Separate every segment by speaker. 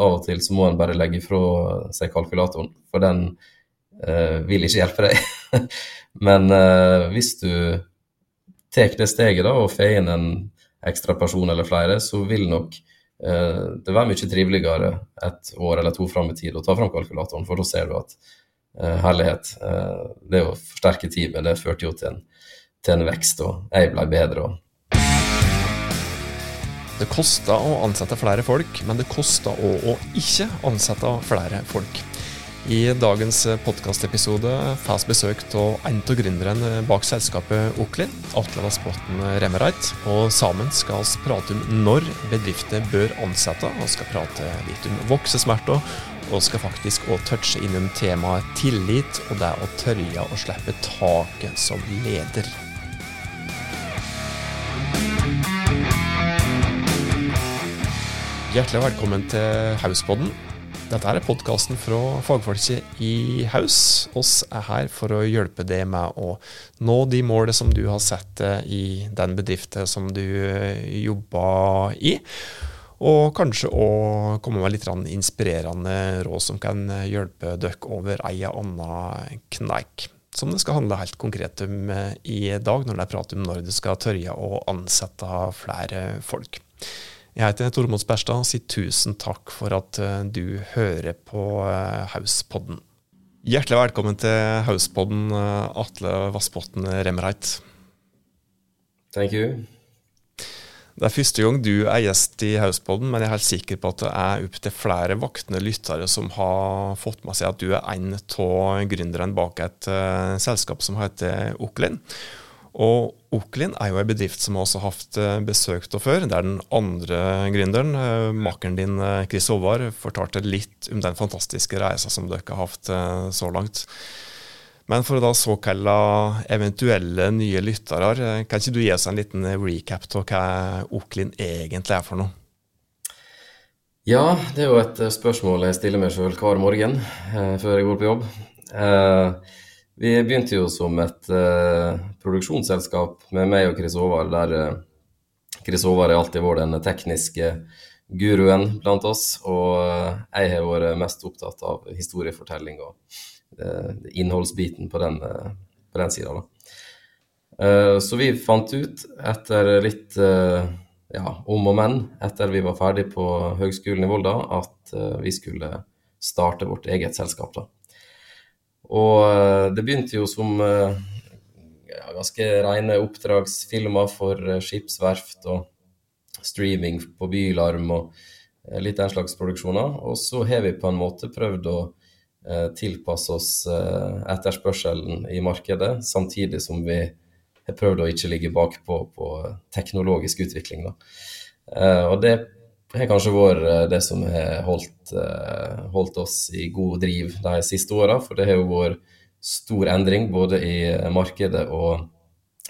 Speaker 1: av og til så må en bare legge fra seg kalkulatoren, for den eh, vil ikke hjelpe deg. Men eh, hvis du tar det steget da, og får inn en ekstra person eller flere, så vil nok eh, det være mye triveligere et år eller to fram i tid å ta fram kalkulatoren, for da ser du at herlighet, det å forsterke teamet, det førte jo til en, til en vekst, og jeg ble bedre. og
Speaker 2: det koster å ansette flere folk, men det koster òg å ikke ansette flere folk. I dagens podkastepisode får vi besøk av en av gründerne bak selskapet Oklin, Atle Vassbotn Remmereit. Og sammen skal vi prate om når bedrifter bør ansette, og skal prate litt om voksesmerter. Og skal faktisk òg touche innom temaet tillit og det å tørre å slippe taket som leder. Hjertelig velkommen til Hauspodden. Dette er podkasten fra fagfolket i Haus. Oss er her for å hjelpe deg med å nå de målene som du har sett i den bedriften som du eh, jobber i. Og kanskje å komme med litt inspirerende råd som kan hjelpe dere over ei og anna kneik. Som det skal handle helt konkret om eh, i dag, når det er prat om når du skal tørre å ansette flere folk. Jeg heter Tormod Sperstad og sier tusen takk for at eh, du hører på eh, Hauspodden. Hjertelig velkommen til Hauspodden, eh, Atle Vassbotn Remreit.
Speaker 1: Thank you.
Speaker 2: Det er første gang du er gjest i Hauspodden, men jeg er helt sikker på at det er opptil flere vaktende lyttere som har fått med seg at du er en av gründerne bak et uh, selskap som heter Oklin. Og Oklin er jo en bedrift som også har hatt eh, besøk av før. Det er den andre gründeren. Makkeren Makeren din, eh, Chris Håvard, fortalte litt om den fantastiske reisa som dere har hatt så langt. Men for å da såkalle eventuelle nye lyttere, kan ikke du gi oss en liten recap av hva Oklin egentlig er for noe?
Speaker 1: Ja, det er jo et spørsmål jeg stiller meg sjøl hver morgen eh, før jeg går på jobb. Eh, vi begynte jo som et uh, produksjonsselskap med meg og Chris Håvard, der uh, Chris Håvard er alltid vært den tekniske guruen blant oss. Og uh, jeg har vært mest opptatt av historiefortelling og innholdsbiten på den, på den sida. så vi fant ut, etter litt ja, om og men, etter vi var ferdig på Høgskolen i Volda, at vi skulle starte vårt eget selskap. da. Og eh, det begynte jo som eh, ja, ganske rene oppdragsfilmer for eh, skipsverft og streaming på Bylarm og litt den slags produksjoner. Og så har vi på en måte prøvd å tilpasse oss etterspørselen i markedet, samtidig som vi har prøvd å ikke ligge bakpå på teknologisk utvikling. Da. Og det har kanskje vært eh, det som har holdt, eh, holdt, oss i god driv de siste åra. For det har jo vært stor endring både i markedet og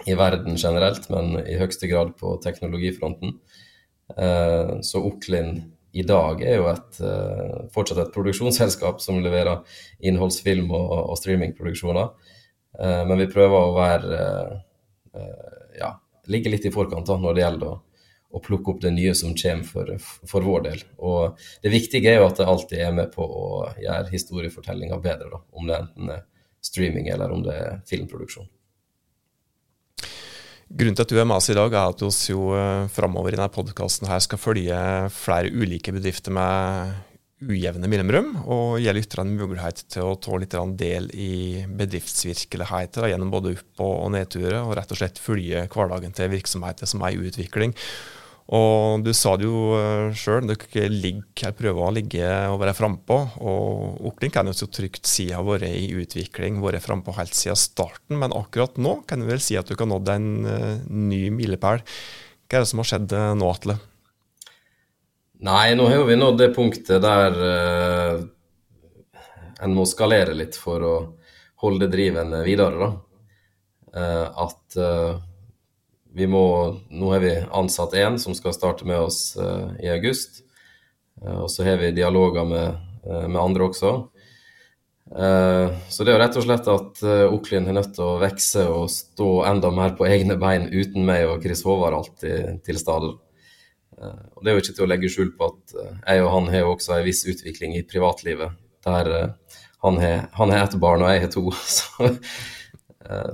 Speaker 1: i verden generelt, men i høyeste grad på teknologifronten. Eh, så Oklin i dag er jo et, fortsatt et produksjonsselskap som leverer innholdsfilm og, og streamingproduksjoner. Men vi prøver å være ja, ligge litt i forkant da, når det gjelder å å plukke opp det nye som kommer for, for, vår del. Og det viktige er jo at det alltid er med på å gjøre historiefortellinga bedre, da, om det enten er streaming eller om det er filmproduksjon.
Speaker 2: Grunnen til at du er med oss i dag, er at vi jo eh, framover i denne podkasten skal følge flere ulike bedrifter med ujevne mellomrom, og gi lytterne mulighet til å ta litt del i bedriftsvirkeligheter gjennom både opp- og nedturer, og rett og slett følge hverdagen til virksomheter som er i utvikling. Og du sa det jo uh, sjøl, dere prøver å ligge og være frampå. Og Oklin kan jo så trygt si har vært i utvikling, vært frampå helt siden starten. Men akkurat nå kan du vel si at du har nådd en uh, ny milepæl. Hva er det som har skjedd uh, nå, Atle?
Speaker 1: Nei, nå har vi nådd det punktet der uh, en må skalere litt for å holde driven videre, da. at vi må, nå har vi ansatt én som skal starte med oss uh, i august. Uh, og så har vi dialoger med, uh, med andre også. så det er jo rett og slett at Oklin er nødt til å vokse og stå enda mer på egne bein uten meg og Chris Håvard alltid til stede. Og Det er jo ikke til å legge skjul på at jeg og han har også en viss utvikling i privatlivet. Der har, han har ett barn og jeg har to. Så,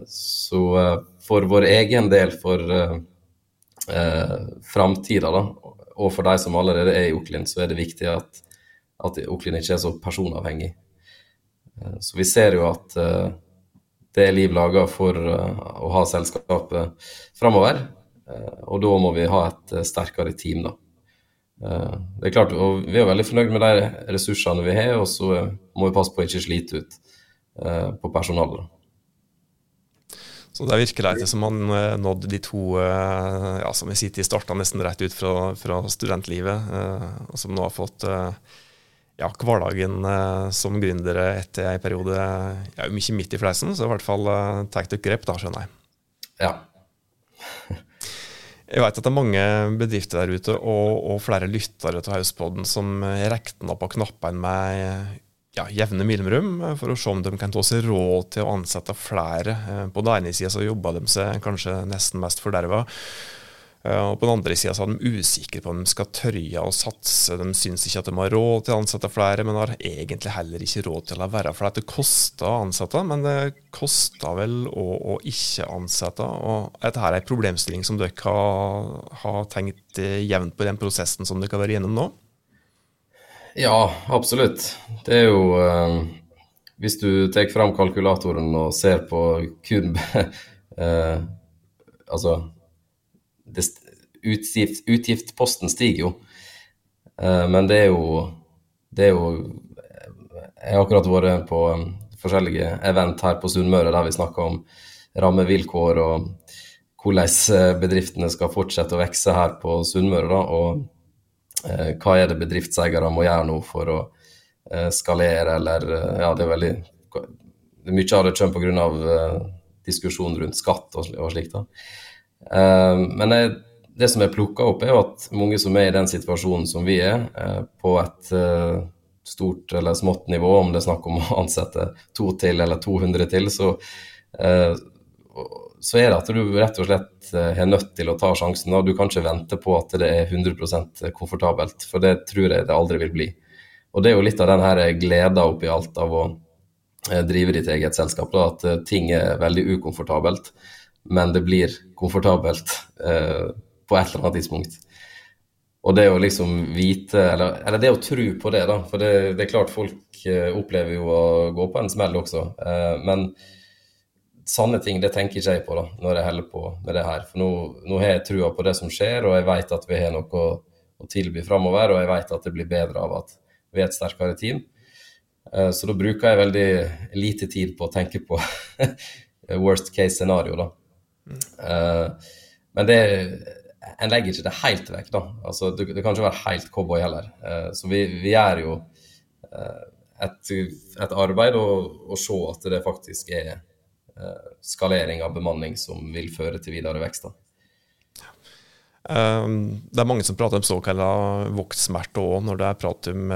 Speaker 1: så for vår egen del, for eh, framtida, og for de som allerede er i Oklin, så er det viktig at, at Oklin ikke er så personavhengig. Eh, så vi ser jo at eh, det er liv laga for å ha selskapet framover. Og da må vi ha et sterkere team, da. det er klart, og Vi er veldig fornøyd med de ressursene vi har, og så må vi passe på å ikke slite ut på personalet.
Speaker 2: Så det virker litt som man nådde de to ja, som vi sitter i starta nesten rett ut fra, fra studentlivet, og som nå har fått ja, hverdagen eh, som gründere etter en periode ja, mye midt i fleisen, så i hvert fall eh, tar dere grep, da, skjønner jeg.
Speaker 1: Ja.
Speaker 2: jeg vet at det er mange bedrifter der ute, og, og flere lyttere til Hauspodden, som regner på knappene med ja, jevne mellomrom for å se om de kan ta seg råd til å ansette flere. Eh, på den ene sida så jobber de seg kanskje nesten mest forderva. Eh, og På den andre sida er de usikre på om de skal tørre å satse. De syns ikke at de har råd til å ansette flere, men har egentlig heller ikke råd til å la være. For det koster å ansette, men det koster vel å, å ikke ansette. Og dette er en problemstilling som dere har, har tenkt jevnt på i den prosessen som dere har vært gjennom nå?
Speaker 1: Ja, absolutt. Det er jo eh, Hvis du tar fram kalkulatoren og ser på kun eh, Altså utgift, utgiftsposten stiger jo. eh, men det er jo Det er jo Jeg har akkurat vært på um, forskjellige event her på Sunnmøre der vi snakker om rammevilkår og hvordan eh, bedriftene skal fortsette å vokse her på Sunnmøre. Og hva er det bedriftseiere må gjøre nå for å uh, skalere, eller Ja, det er veldig Mye av det kommer pga. Uh, diskusjon rundt skatt og, og slikt. Eh, men jeg, det som er plukka opp, er jo at mange som er i den situasjonen som vi er, eh, på et eh, stort eller smått nivå, om det er snakk om å ansette to til eller 200 til, så, så er det at du rett og slett er nødt til å ta sjansen. og Du kan ikke vente på at det er 100% komfortabelt, for det tror jeg det aldri vil bli. Og Det er jo litt av den her gleda oppi alt av å drive ditt eget selskap, da, at ting er veldig ukomfortabelt men det blir komfortabelt eh, på et eller annet tidspunkt. Og det å liksom vite, eller, eller det å tro på det, da. For det, det, er klart folk eh, opplever jo å gå på en smell også. Eh, men sanne ting det tenker ikke jeg på da, når jeg holder på med det her. For nå, nå har jeg trua på det som skjer, og jeg vet at vi har noe å, å tilby framover. Og jeg vet at det blir bedre av at vi er et sterkere team. Eh, så da bruker jeg veldig lite tid på å tenke på worst case scenario, da. Mm. men det en legger ikke det helt vekk, da. Altså, det, det kan ikke være helt cowboy heller. Uh, så vi, vi, gjør jo et, et, arbeid å se at det faktisk er skalering av bemanning som vil føre til videre vekst. da.
Speaker 2: Det er mange som prater om såkalla voktsmerter òg, når det er prat om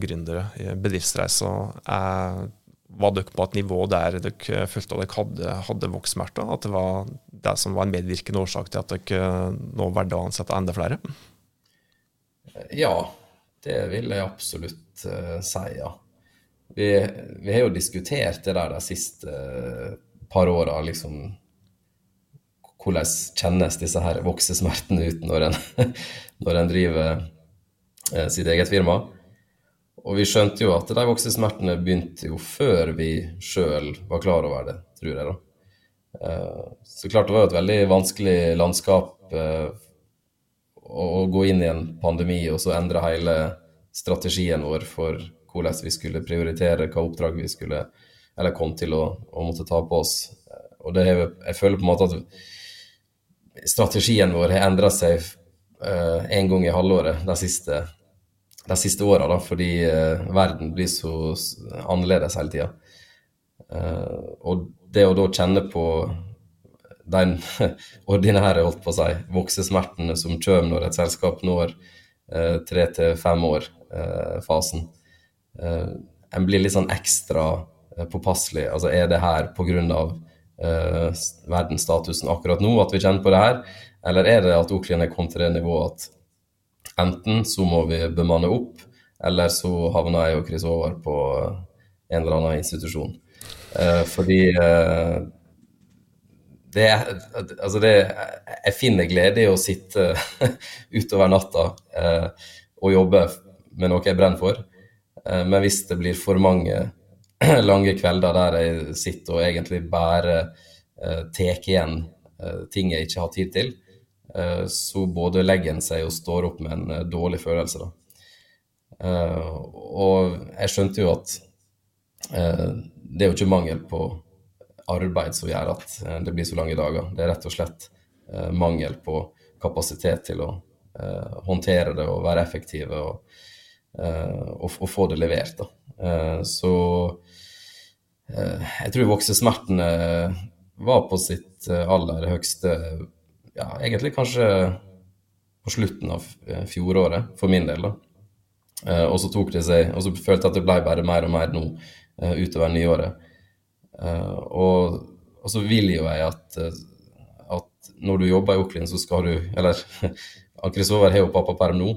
Speaker 2: gründere i bedriftsreiser. Er var dere på et nivå der dere følte at dere hadde, hadde voktsmerter? At det var det som var en medvirkende årsak til at dere nå valgte å ansette enda flere?
Speaker 1: Ja, det vil jeg absolutt uh, si, ja. Vi, vi, har jo diskutert det der de siste uh, par åra, liksom Hvordan kjennes disse her voksesmertene ut når en, når en driver uh, sitt eget firma? Og vi skjønte jo at de voksesmertene begynte jo før vi sjøl var klar over det, tror jeg. da. Eh, så klart det var jo et veldig vanskelig landskap eh, å gå inn i en pandemi og så endre hele strategien vår for hvordan vi skulle prioritere, hva oppdrag vi skulle eller kom til å, å måtte ta på oss. Eh, og det, jeg føler på en måte at strategien vår har endra seg en gang i halvåret de siste de siste åra, fordi uh, verden blir så annerledes hele tida. Uh, og det å da kjenne på den ordinære holdt på å si, voksesmertene som kommer når et selskap når uh, tre til fem år-fasen, en blir litt sånn ekstra påpasselig. Altså, er det her pga. Uh, verdensstatusen akkurat nå at vi kjenner på det her, eller er det at Oklien er kommet til det nivået at enten så må vi bemanne opp, eller så havner jeg og Chris over på en eller annen institusjon. Uh, fordi uh, det altså det, jeg finner glede i å sitte utover natta eh, og jobbe med noe jeg brenner for. Eh, men hvis det blir for mange lange kvelder der jeg sitter og egentlig bare eh, tar igjen eh, ting jeg ikke har tid til, så både legger en seg og står opp med en dårlig følelse. Da. og jeg skjønte jo at det er jo ikke mangel på arbeid som gjør at det blir så lange dager. Det er rett og slett mangel på kapasitet til å håndtere det og være effektive og, og, og få det levert. Da. så jeg tror voksesmertene var på sitt aller høyeste ja, egentlig kanskje på slutten av fjoråret, for min del. da. og så tok det seg, og så følte jeg at det ble bare mer og mer nå utover nyåret. Uh, og, og, så vil jo jeg at, eh, at når du jobber i Oklin, så skal du Eller Kristoffer har jo pappaperm nå,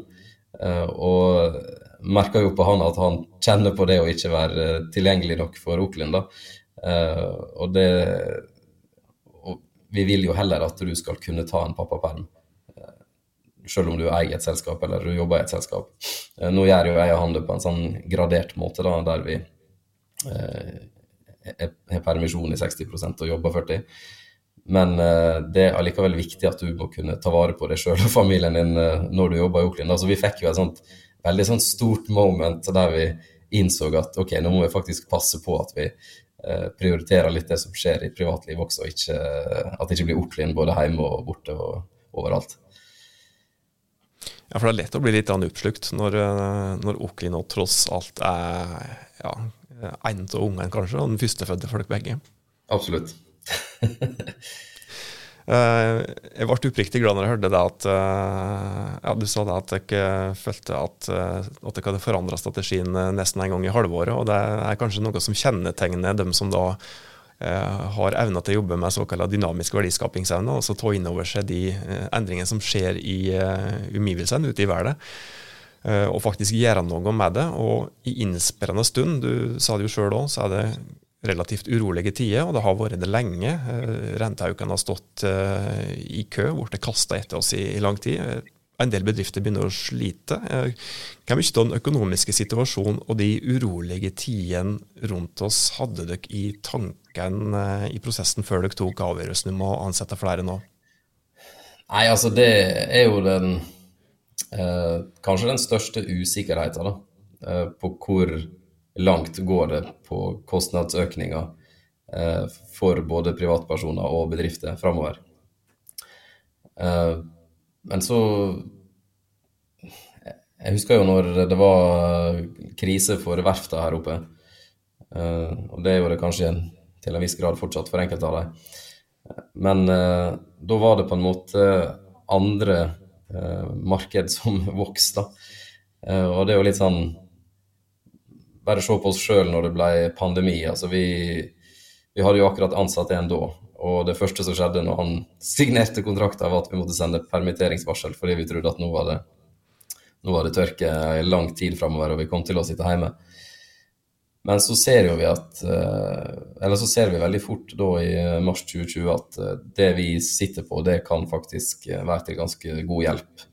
Speaker 1: uh, og merker jo på han at han kjenner på det å ikke være tilgjengelig nok for Oakland. da. Uh, og det og vi vil jo heller at du skal kunne ta en pappaperm, selv om du eier et selskap eller du jobber i et selskap. nå gjør jo jeg og han det på en sånn gradert måte, da, der vi har permisjon i 60% og jobber 40 men det er allikevel viktig at du må kunne ta vare på deg sjøl og familien din når du jobber i Oakland. Altså, vi fikk jo et sånt veldig sånn stort moment der vi innså at ok, nå må vi faktisk passe på at vi uh, prioriterer litt det som skjer i privatlivet også, og ikke, at det ikke blir oklin både hjemme og borte og overalt.
Speaker 2: Ja, for det er lett å bli litt oppslukt når, når Oakland nå tross alt er ja, en av ungene, kanskje, og den førstefødte folk begge.
Speaker 1: Absolutt.
Speaker 2: Eh, jeg ble oppriktig glad når jeg hørte det at eh, ja, du sa det at jeg følte at, eh, at jeg hadde forandra strategien nesten en gang i halvåret. og Det er kanskje noe som kjennetegner dem som da har evna til å jobbe med såkalt dynamisk verdiskapingsevne, altså ta inn over seg de endringene som skjer i omgivelsene ute i verden. Og faktisk gjøre noe med det. Og i innspillende stund, du sa det jo sjøl òg, så er det relativt urolige tider, og det har vært det lenge. Eh, har stått eh, i kø, blitt kasta etter oss i, lang tid. En del bedrifter begynner å slite. Hvor mye av den økonomiske situasjonen og de urolige tidene rundt oss hadde dere i tanken i prosessen før dere tok avgjørelsen om å ansette flere nå?
Speaker 1: Nei, altså det er jo den eh, kanskje den største usikkerheten da, eh, på hvor langt går det på kostnadsøkninger eh, for både privatpersoner og bedrifter framover. Eh, men så Jeg husker jo når det var krise for verfta her oppe. Eh, og det gjorde det kanskje til en viss grad fortsatt for enkelte av dem. Men eh, da var det på en måte andre eh, marked som vokste. Eh, og det er jo litt sånn Bare se på oss sjøl når det ble pandemi. altså vi, vi hadde jo akkurat ansatt en da. Og det første som skjedde når han signerte kontrakten, var at vi måtte sende permitteringsvarsel fordi vi trodde at nå var det, nå var det tørke i lang tid framover og vi kom til å sitte hjemme. Men så ser jo vi at eh, Eller så ser vi veldig fort da i mars 2020 at eh, det vi sitter på, det kan faktisk eh, være til ganske god hjelp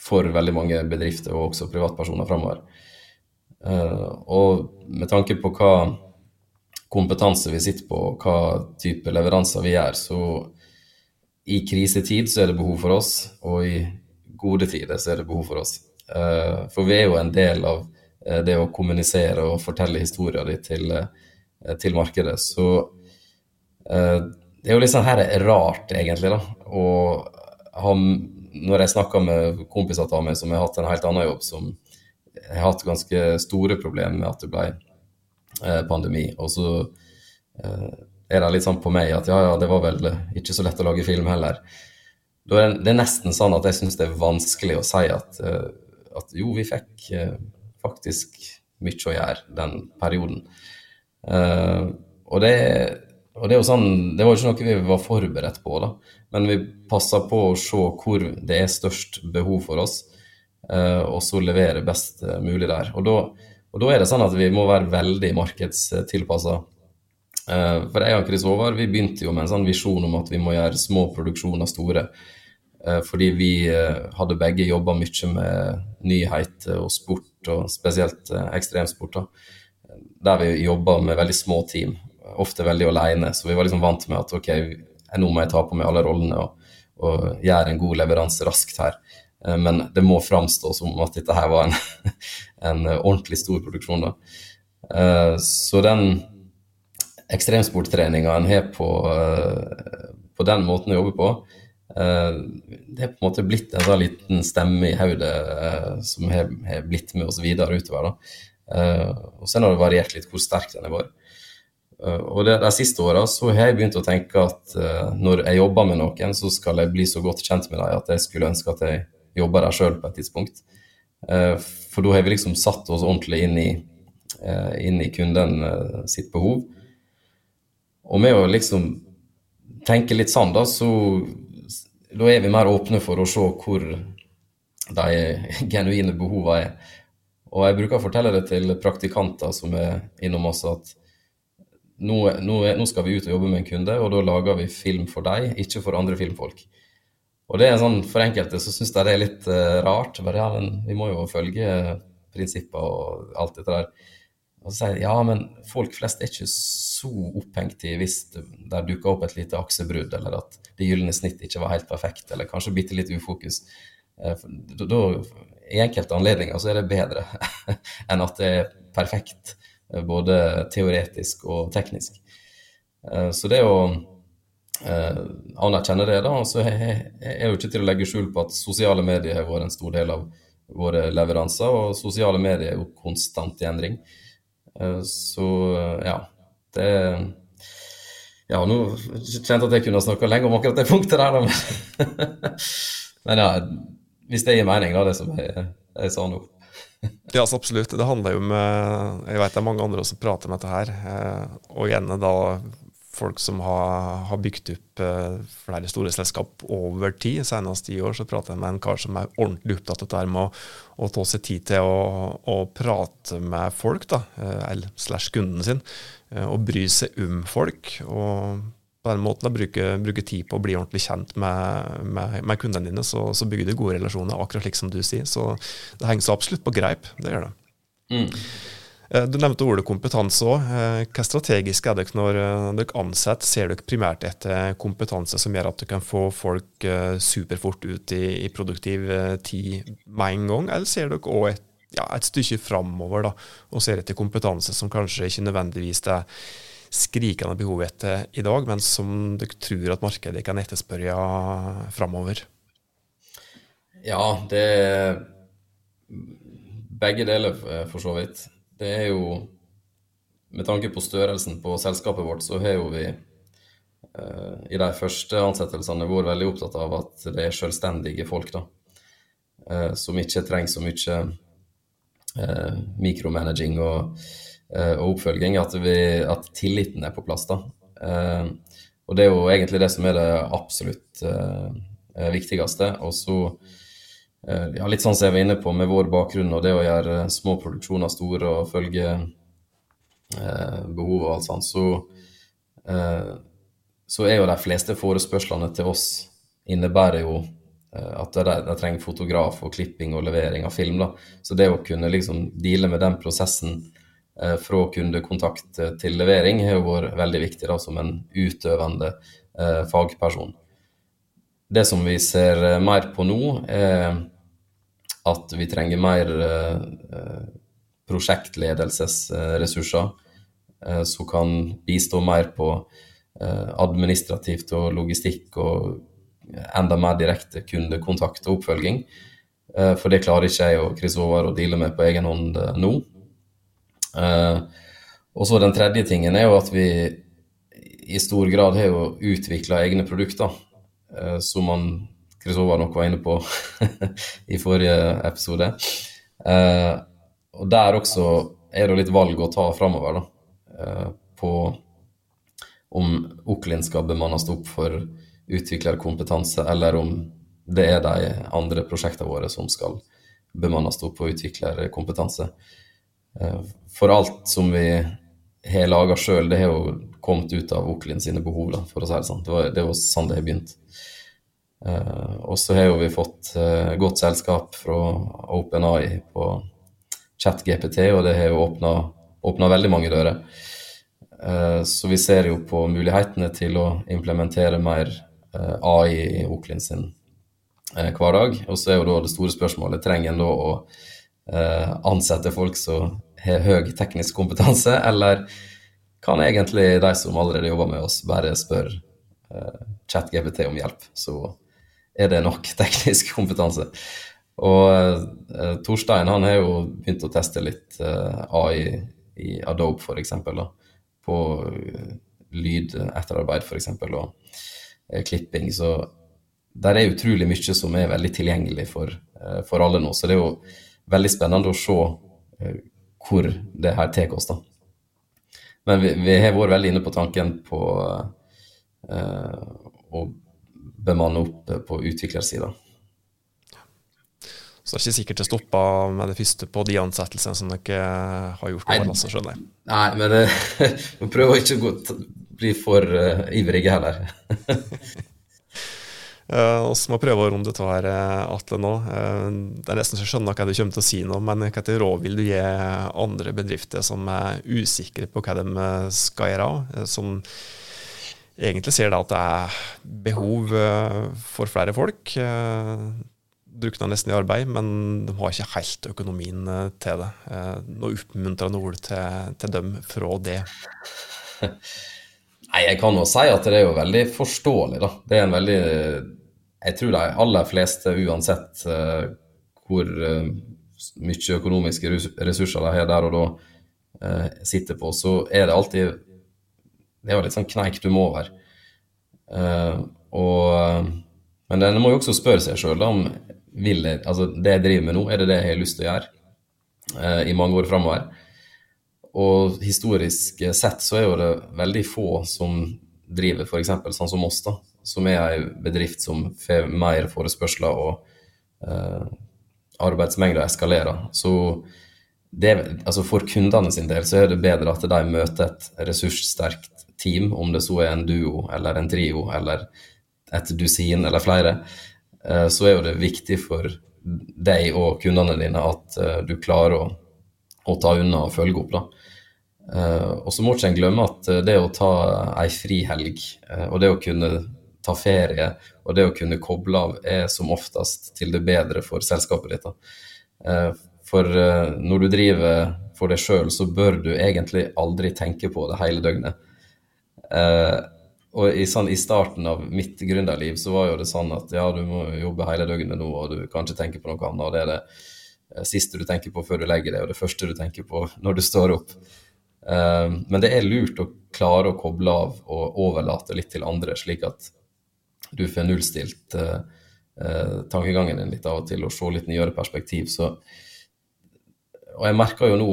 Speaker 1: for veldig mange bedrifter og også privatpersoner framover. Og med tanke på hva kompetanse vi sitter på, og hva type leveranser vi gjør, så i krisetid så er det behov for oss, og i gode tider så er det behov for oss. For vi er jo en del av Eh, det å kommunisere og fortelle historien din til, eh, til, markedet. Så eh, det er jo litt sånn her rart, egentlig, da. Og han, når jeg snakker med kompiser av meg som har hatt en helt annen jobb, som har hatt ganske store problemer med at det ble pandemi, og så er det litt sånn på meg at ja, ja, det var vel ikke så lett å lage film heller. Da er det nesten sånn at jeg syns det er vanskelig å si at, at jo, vi fikk faktisk mye å gjøre den perioden. Og det, og det, sånn, det var jo ikke noe vi var forberedt på, da. men vi passa på å se hvor det er størst behov for oss, og så levere best mulig der. Og da, og da, er det sånn at vi må være veldig markedstilpassa. Uh, for jeg og Chris Håvard vi begynte jo med en sånn visjon om at vi må gjøre små produksjoner store. Fordi vi hadde begge jobba mye med nyhet og sport, og spesielt ekstremsport. Der vi jobba med veldig små team ofte veldig alene, så vi var liksom vant med at ok, nå må jeg ta på meg alle rollene og, og gjøre en god leveranse raskt her. Eh, men det må framstå som at dette her var en, en ordentlig stor produksjon. da. Eh, så den ekstremsporttreninga en har på, eh, på den måten å jobbe på, det er på en måte blitt en sånn liten stemme i hodet som har, blitt med oss videre utover. da. Og så har det variert litt hvor sterk den har vært. Og det, De siste åra har jeg begynt å tenke at når jeg jobber med noen, så skal jeg bli så godt kjent med dem at jeg skulle ønske at jeg jobber der sjøl på et tidspunkt. Uh, for da har vi liksom satt oss ordentlig inn i, uh, inn i kunden sitt behov. Og med å liksom tenke litt sånn, da, så da er vi mer åpne for å se hvor de genuine behovene er. Og jeg bruker å fortelle det til praktikanter som er innom oss, at nå, nå, nå, skal vi ut og jobbe med en kunde, og da lager vi film for deg, ikke for andre filmfolk. Og det er sånn, For enkelte så syns jeg det er litt uh, rart. Bare, ja, men vi må jo følge prinsipper og alt dette der. Og så sier jeg ja, men folk flest er ikke så opphengt i hvis det der dukker opp et lite aksebrudd, eller at det gylne snitt ikke var helt perfekt, eller kanskje bitte litt ufokus. Uh, da, I enkelte anledninger så er det bedre enn at det er perfekt. Eh, både teoretisk og teknisk. Eh, så det å eh, anerkjenner det, da, så er jo ikke til å legge skjul på at sosiale medier har vært en stor del av våre leveranser, og sosiale medier er jo konstant i endring. Så ja, det Ja, nå kjente jeg at jeg kunne snakka lenge om akkurat det punktet der, da. Men ja, hvis det gir mening, da, det som jeg, jeg sa nå.
Speaker 2: Ja, så absolutt. Det handler jo om Jeg vet det er mange andre som prater om dette her. Eh, og gjerne da folk som har, har bygd opp eh, flere store selskap over tid. Senest i år så prater jeg med en kar som er ordentlig opptatt av dette med å, å ta seg tid til å, å prate med folk, da, eh, eller slash kunden sin, og bry seg om folk. og på den måten da, bruke, bruke, tid på å bli ordentlig kjent med, med, med kundene dine, så, så, bygger du gode relasjoner, akkurat slik som du sier. Så det henger så absolutt på greip. Det gjør det. Mm. Eh, du nevnte ordet kompetanse òg. Eh, hva strategisk er dere når eh, dere ansetter? Ser dere primært etter kompetanse som gjør at du kan få folk superfort ut i, produktiv tid med en gang, eller ser dere òg et, ja, et stykke framover og ser etter kompetanse som kanskje ikke nødvendigvis er skrikende behov etter i dag, men som dere tror at markedet kan etterspørre framover?
Speaker 1: Ja, det er begge deler, for så vidt. Det er jo Med tanke på størrelsen på selskapet vårt, så har jo vi eh, i de første ansettelsene vært veldig opptatt av at det er selvstendige folk, da. Eh, som ikke trenger så mye eh, mikromanaging og og oppfølging, at, vi, at, tilliten er på plass. da. Og det er jo egentlig det som er det absolutt viktigste. Og så, ja, litt sånn som jeg var inne på med vår bakgrunn og det å gjøre små produksjoner store og følge behov og alt sånt, så, så er jo de fleste forespørslene til oss innebærer jo at de, de, trenger fotograf og klipping og levering av film. da. Så det å kunne liksom deale med den prosessen Eh, fra kundekontakt til levering har jo vært veldig viktig da, som en utøvende eh, fagperson. Det som vi ser eh, mer på nå, er at vi trenger mer eh, prosjektledelsesressurser eh, som kan bistå mer på eh, administrativt og logistikk og enda mer direkte kundekontakt og oppfølging. for det klarer ikke jeg og Chris Håvard å deale med på egen hånd nå. Og så Den tredje tingen er jo at vi i stor grad har jo utvikla egne produkter, som man Håvard nok var inne på i forrige episode. Eh, og Der også er det litt valg å ta framover, da. på om Oklin skal bemannes opp for utviklerkompetanse, eller om det er de andre prosjektene våre som skal bemannes opp for utviklerkompetanse. Eh, for alt som vi har laga sjøl, det har jo kommet ut av Oklin sine behov, da, for å si det sånn. Det var, det var sånn det har begynt. Uh, og så har jo vi fått uh, godt selskap fra OpenAI på ChatGPT, og det har jo åpna veldig mange dører. Uh, så vi ser jo på mulighetene til å implementere mer AI i Oklin sin hverdag. Og så er jo da det store spørsmålet trenger en da å ansette folk som har høy teknisk kompetanse, eller kan egentlig de som allerede jobber med oss, bare spørre ChatGPT om hjelp, så er det nok teknisk kompetanse. Og eh, Torstein han har jo begynt å teste litt eh, AI i Adobe f.eks. På uh, lyd etterarbeid f.eks. og eh, klipping. Så der er utrolig mye som er veldig tilgjengelig for, for alle nå. Så det er jo veldig spennende å se hvor det her tar oss. da. Men vi, vi, har vært veldig inne på tanken på å bemanne opp på utviklersida.
Speaker 2: Så det er ikke sikkert det stoppa med det første på de ansettelsene som dere har gjort? Nei, altså, skjønner jeg.
Speaker 1: Nei, men vi prøver ikke å bli for uh, ivrige heller.
Speaker 2: Uh, vi må prøve å runde av her, eh, Atle, nå. Uh, det er nesten så jeg skjønner hva du kommer til å si nå, men hvilke råd vil du gi andre bedrifter som er usikre på hva de skal gjøre, som egentlig ser da at det er behov for flere folk? drukner nesten i arbeid, men de har ikke helt økonomien til det. Noe oppmuntrende ord til, til dem fra det?
Speaker 1: Nei, jeg kan jo si at det er jo veldig forståelig, da. Det er en veldig Jeg tror de aller fleste, uansett hvor mye økonomiske ressurser de har der og da sitter på, så er det alltid Det jo litt sånn kneik du må over. og Men en må jo også spørre seg sjøl om vil jeg, altså det jeg driver med nå, er det det jeg har lyst til å gjøre i mange år framover. Og historisk sett så er jo det veldig få som driver f.eks. sånn som oss, da, som er ei bedrift som får mer forespørsler og uh, arbeidsmengda eskalerer. Så det, altså for kundene sin del så er det bedre at de møter et ressurssterkt team, om det så er en duo eller en trio eller et dusin eller flere. Eh, så er jo det viktig for deg og kundene dine at eh, du klarer å, å ta unna og følge opp. da. Uh, og så må ikke en glemme at uh, det å ta ei frihelg, uh, og det å kunne ta ferie, og det å kunne koble av, er som oftest til det bedre for selskapet ditt. for når du driver for deg sjøl, så bør du egentlig aldri tenke på det hele døgnet. Og i, sånn, i, starten av mitt gründerliv så var jo det sånn at ja, du må jobbe hele døgnet nå, og du kan ikke tenke på noe annet. og det er det siste du tenker på før du legger deg, og det første du tenker på når du står opp. Eh, men det er lurt å klare å koble av og overlate litt til andre, slik at du får nullstilt eh, tankegangen din litt av og til og se litt nyere perspektiv. Så, og jeg merker jo nå,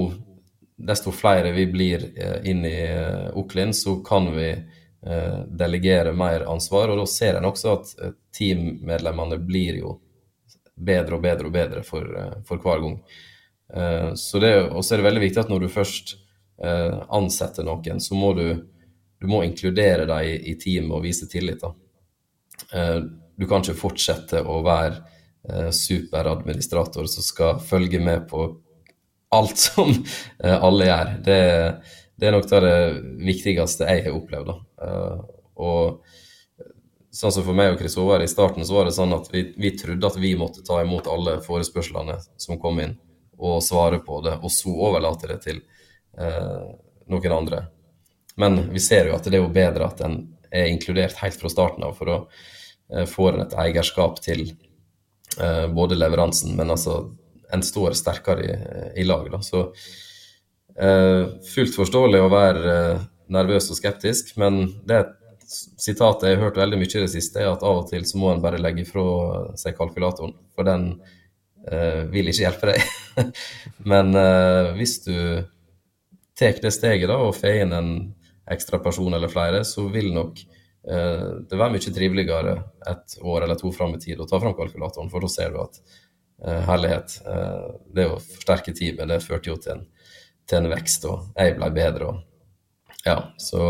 Speaker 1: desto flere vi blir inn i Oklin, så kan vi delegere mer ansvar. Og da ser en også at teammedlemmene blir jo bedre og bedre og bedre for, for hver gang. Så det, også er det veldig viktig at når du først eh, ansette noen, så må du, du må inkludere dem i, teamet og vise tillit. Eh, du kan ikke fortsette å være eh, superadministrator som skal følge med på alt som eh, alle gjør. Det, det, er nok det, det viktigste jeg har opplevd. da. og sånn som for meg og Chris Håvard, i starten så var det sånn at vi, vi, trodde at vi måtte ta imot alle forespørslene som kom inn, og svare på det, og så overlate det til Eh, noen andre. Men vi ser jo at det er jo bedre at en er inkludert helt fra starten av, for å eh, få en et eierskap til eh, både leveransen, men altså en står sterkere i, i lag. Da. Så fullt forståelig å være nervøs og skeptisk, men det sitatet jeg har hørt veldig mye i det siste, er at av og til så må en bare legge fra seg kalkulatoren, for den eh, vil ikke hjelpe deg. Men uh, hvis du tar det steget da, og får inn en, ekstra person eller flere, så vil nok eh, det være mye triveligere et år eller to fram i tid å ta fram kalkulatoren, for da ser du at eh, herlighet, eh, det å forsterke teamet, det førte jo til en, til en vekst, og jeg ble bedre. og ja, så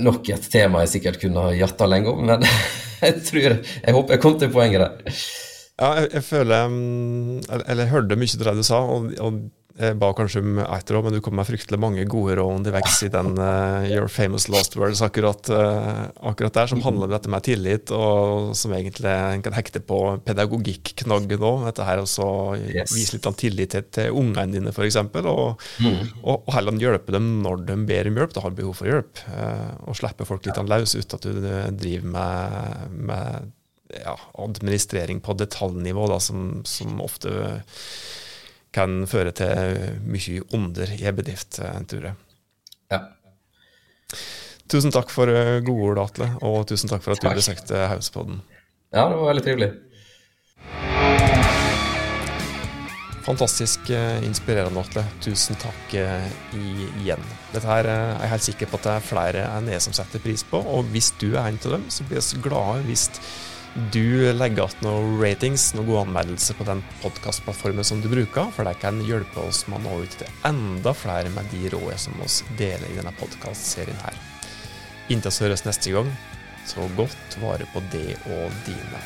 Speaker 1: nok et tema jeg sikkert kunne ha jatta lenge om, men jeg tror Jeg håper jeg kom til poenget der.
Speaker 2: Ja, jeg, jeg føler mm, Eller jeg hørte mye av det du sa, og, og jeg ba kanskje om ett råd, men du kom med fryktelig mange gode råd underveis i den uh, Your famous last words akkurat, uh, akkurat, der, som handler om dette med tillit, og som egentlig en kan hekte på pedagogikk-knaggen òg. Dette her også yes. vise litt av tillit til, til ungene dine, f.eks., og, mm. og, og, heller hjelpe dem når de ber om hjelp, da har behov for hjelp. Uh, og slippe folk litt løs ut at du driver med, med ja, administrering på detaljnivå, da, som, som ofte kan føre til mye onder i en bedrift, eh, tror jeg.
Speaker 1: Ja.
Speaker 2: Tusen takk for eh, gode ord, Atle, og tusen takk for at takk. du besøkte Hauspodden.
Speaker 1: Ja, det var veldig trivelig.
Speaker 2: Fantastisk uh, inspirerende, Atle. Tusen takk igjen. Dette her er jeg helt sikker på at det er flere enn jeg som setter pris på, og hvis du er en av dem, så blir vi glade hvis du legger igjen noen ratings, noen gode anmeldelser på den podkastplattformen som du bruker, for det kan hjelpe oss med å nå ut til enda flere med de rådene som oss deler i denne podkastserien her. Inntil vi høres neste gang, så godt vare på det og dine.